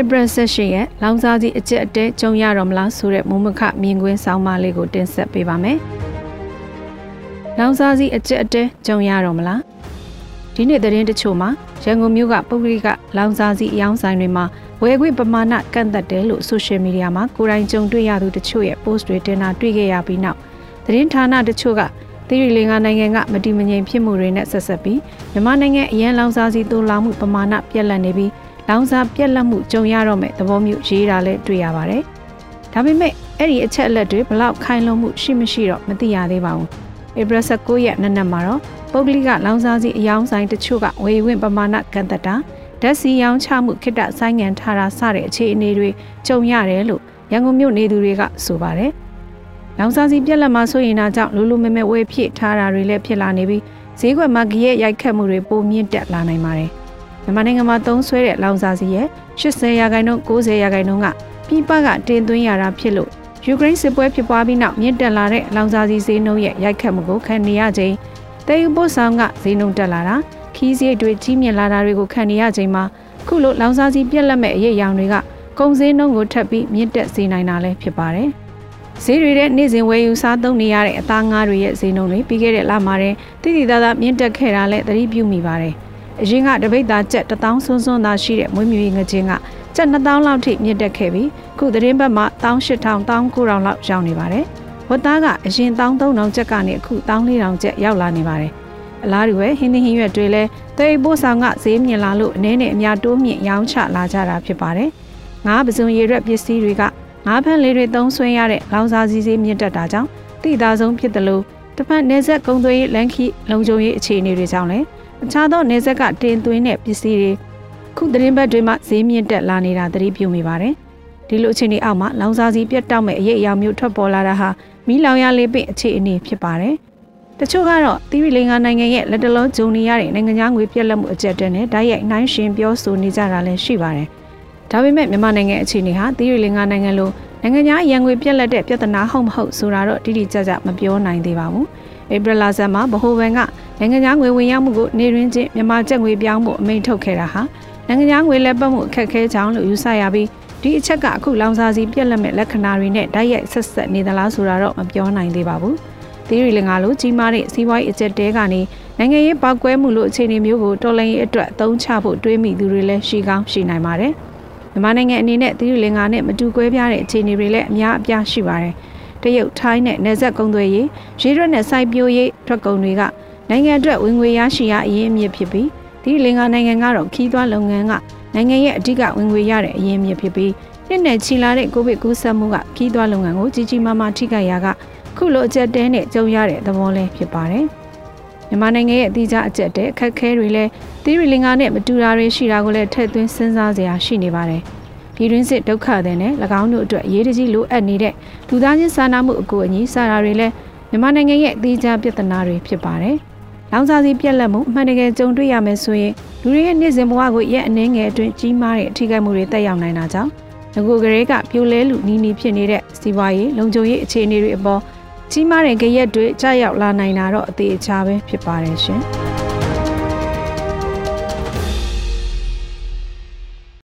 April 18ရက်လောင်စာစီအကျက်အတဲကြုံရတော့မလားဆိုတဲ့မုံမခမြင်ကွင်းဆောင်းပါးလေးကိုတင်ဆက်ပေးပါမယ်။လောင်စာစီအကျက်အတဲကြုံရတော့မလားဒီနေ့သတင်းတချို့မှာရန်ကုန်မြို့ကပုဂ္ဂလိကလောင်စာစီအယောင်းဆိုင်တွေမှာဝယ်ခွင့်ပမာဏကန့်သက်တယ်လို့ဆိုရှယ်မီဒီယာမှာကိုယ်တိုင်ကြုံတွေ့ရသူတချို့ရဲ့ post တွေတင်တာတွေ့ခဲ့ရပြီးနောက်သတင်းဌာနတချို့ကသီရိလင်္ကာနိုင်ငံကမတိမငြိမ်ဖြစ်မှုတွေနဲ့ဆက်ဆက်ပြီးမြန်မာနိုင်ငံအရန်လောင်စာစီတိုးလောင်မှုပမာဏပြက်လက်နေပြီး လောင်စာပြက်လက်မှုကြုံရတော့မဲ့သဘောမျိုးရေးတာလည်းတွေ့ရပါတယ်။ဒါပေမဲ့အဲ့ဒီအချက်အလက်တွေဘလောက်ခိုင်လုံမှုရှိမရှိတော့မသိရသေးပါဘူး။ဧပြီ19ရက်နေ့နက်မှာတော့ပုဂ္ဂလိကလောင်စာစီအယောင်းဆိုင်တချို့ကဝေဝင်ပမာဏကန့်သက်တာဓာတ်စီရောင်းချမှုခိတ္တဆိုင်ငံထားတာစတဲ့အခြေအနေတွေကြုံရတယ်လို့ရန်ကုန်မြို့နေသူတွေကဆိုပါတယ်။လောင်စာစီပြက်လက်မှာဆိုရင်ဒါကြောင့်လူလူမဲမဲဝေဖြစ်ထားတာတွေလည်းဖြစ်လာနေပြီးဈေးကွက်မှာကြရဲ့ရိုက်ခတ်မှုတွေပိုမြင့်တက်လာနိုင်ပါတယ်။ မြန်မာနိုင်ငံမှာသုံးဆွဲတဲ့လောင်စာစီရဲ့80ရာခိုင်နှုန်း90ရာခိုင်နှုန်းကပြည်ပကတင်သွင်းရတာဖြစ်လို့ယူကရိန်းစစ်ပွဲဖြစ်ပွားပြီးနောက်မြင့်တက်လာတဲ့လောင်စာစီဈေးနှုန်းရဲ့ရိုက်ခတ်မှုကိုခံနေရချိန်တဲယူပို့ဆောင်ကဈေးနှုန်းတက်လာတာခီးစရိတ်တွေကြီးမြင့်လာတာတွေကိုခံနေရချိန်မှာခုလိုလောင်စာစီပြက်လက်မဲ့အရေးအယောင်တွေကကုန်စည်နှုန်းကိုထပ်ပြီးမြင့်တက်စေနိုင်တာလည်းဖြစ်ပါတယ်။ဈေးတွေတဲ့နေ့စဉ်ဝယ်ယူစားသုံးနေရတဲ့အသားငါးတွေရဲ့ဈေးနှုန်းတွေပြီးခဲ့တဲ့လမှာတင်တိတိသားသားမြင့်တက်ခဲ့တာလည်းသတိပြုမိပါတယ်။ အရင်ကတပိတ်သားကျပ်1000ဆွန်းဆွန်းသားရှိတဲ့မွေးမြူရေးငချင်းကကျပ်2000လောက်ထိမြင့်တက်ခဲ့ပြီးခုသတင်းဘက်မှာ18000 19000လောက်ရောက်နေပါတယ်။ဝတ်သားကအရင်13000ကျပ်ကနေအခု14000ကျပ်ရောက်လာနေပါတယ်အလားတူပဲဟင်းသီးဟင်းရွက်တွေလည်းတည်ပို့ဆောင်ကဈေးမြင့်လာလို့အနေနဲ့အများတိုးမြင့်ရောင်းချလာကြတာဖြစ်ပါတယ်။ငါးပစုံရည်ရွက်ပစ္စည်းတွေကငါးဖန်လေးတွေသုံးဆွဲရတဲ့လောင်စာစီဈေးမြင့်တက်တာကြောင့်တိသားဆုံးဖြစ်တယ်လို့တစ်ဖက်နေဆက်ကုံသွေးလန်ခီလုံခြုံရေးအခြေအနေတွေကြောင့်လည်း အခြားသောနေဆက်ကတင်သွင်းတဲ့ပစ္စည်းတွေခုသတင်းဘက်တွေမှာဈေးမြင့်တက်လာနေတာသတိပြုမိပါတယ်။ဒီလိုအခြေအနေအောက်မှာလောင်စာစီပြတ်တောက်မဲ့အရေးအယောင်မျိုးထွက်ပေါ်လာတာဟာမီးလောင်ရလေးပင့်အခြေအနေဖြစ်ပါတယ်။တချို့ကတော့သီရိလင်္ကာနိုင်ငံရဲ့လက်တလုံးဂျုံနေရတဲ့နိုင်ငံသားငွေပြက်လက်မှုအကျက်တဲ့နဲ့ဓာတ်ရိုက်နှိုင်းရှင်ပြောဆိုနေကြတာလည်းရှိပါတယ်။ဒါပေမဲ့မြန်မာနိုင်ငံအခြေအနေဟာသီရိလင်္ကာနိုင်ငံလိုနိုင်ငံသားရန်ငွေပြက်လက်တဲ့ပြဿနာဟုတ်မဟုတ်ဆိုတာတော့တိတိကျကျမပြောနိုင်သေးပါဘူး။ ဧပြီလဆန်းမှာဗဟိုဘဏ်ကနိုင်ငံသားငွေဝင်ရောက်မှုကိုနေရင်းချင်းမြန်မာကျပ်ငွေပြောင်းဖို့အမိန့်ထုတ်ခဲ့တာဟာနိုင်ငံသားငွေလက်ပတ်မှုအခက်အခဲကြောင့်လို့ယူဆရပြီးဒီအချက်ကအခုလောင်စာစီပြက်လက်မဲ့လက္ခဏာတွေနဲ့ဓာတ်ရိုက်ဆက်ဆက်နေသလားဆိုတာတော့မပြောနိုင်သေးပါဘူး။သီရီလင်္ကာလိုကြီးမားတဲ့စီးပွားရေးအကျက်တဲကနေနိုင်ငံရေးပေါက်ကွဲမှုလိုအခြေအနေမျိုးကိုတော်လှန်ရေးအတွက်အသုံးချဖို့တွေးမိသူတွေလည်းရှိကောင်းရှိနိုင်ပါတယ်။မြန်မာနိုင်ငံအနေနဲ့သီရီလင်္ကာနဲ့မတူကွဲပြားတဲ့အခြေအနေတွေလည်းအများအပြားရှိပါတယ်။ တရုတ်ထိုင်းနဲ့နယ်စပ်ကုန်သွယ်ရေးရေရွက်နဲ့စိုက်ပျိုးရေးထွက်ကုန်တွေကနိုင်ငံအတွက်ဝင်ငွေရရှိရအရင်းအမြစ်ဖြစ်ပြီးသီရီလင်္ကာနိုင်ငံကတော့ခီးသွွားလုပ်ငန်းကနိုင်ငံရဲ့အဓိကဝင်ငွေရတဲ့အရင်းအမြစ်ဖြစ်ပြီးနှစ်နဲ့ချီလာတဲ့ကိုဗစ်ကူးစက်မှုကခီးသွွားလုပ်ငန်းကိုကြီးကြီးမားမားထိခိုက်ရာကခုလိုအကျက်တဲနဲ့ကြုံရတဲ့သဘောလေးဖြစ်ပါတယ်။မြန်မာနိုင်ငံရဲ့အတိအကျအကျက်တဲအခက်ခဲတွေလည်းသီရိလင်္ကာနဲ့မတူတာတွေရှိတာကိုလည်းထည့်သွင်းစဉ်းစားစရာရှိနေပါတယ်။ ပြည်တွင်းစစ်ဒုက္ခတွေနဲ့၎င်းတို့အတွက်အရေးတကြီးလိုအပ်နေတဲ့လူသားချင်းစာနာမှုအကူအညီစာရာတွေလည်းမြန်မာနိုင်ငံရဲ့အတိအကျပြဿနာတွေဖြစ်ပါတယ်။လောင်စာစီပြက်လက်မှုအမှန်တကယ်ကြုံတွေ့ရမယ်ဆိုရင်လူတွေရဲ့နေ့စဉ်ဘဝကိုရဲ့အနှင်းငယ်အတွင်းကြီးမားတဲ့အထိကိမှုတွေတက်ရောက်နိုင်တာကြောင့်ငကိုကလေးကပြိုလဲလူနီးနီးဖြစ်နေတဲ့စီးပွားရေးလုံခြုံရေးအခြေအနေတွေအပေါ်ကြီးမားတဲ့ကြရက်တွေကြာရောက်လာနိုင်တာတော့အသေးအချာပဲဖြစ်ပါတယ်ရှင်။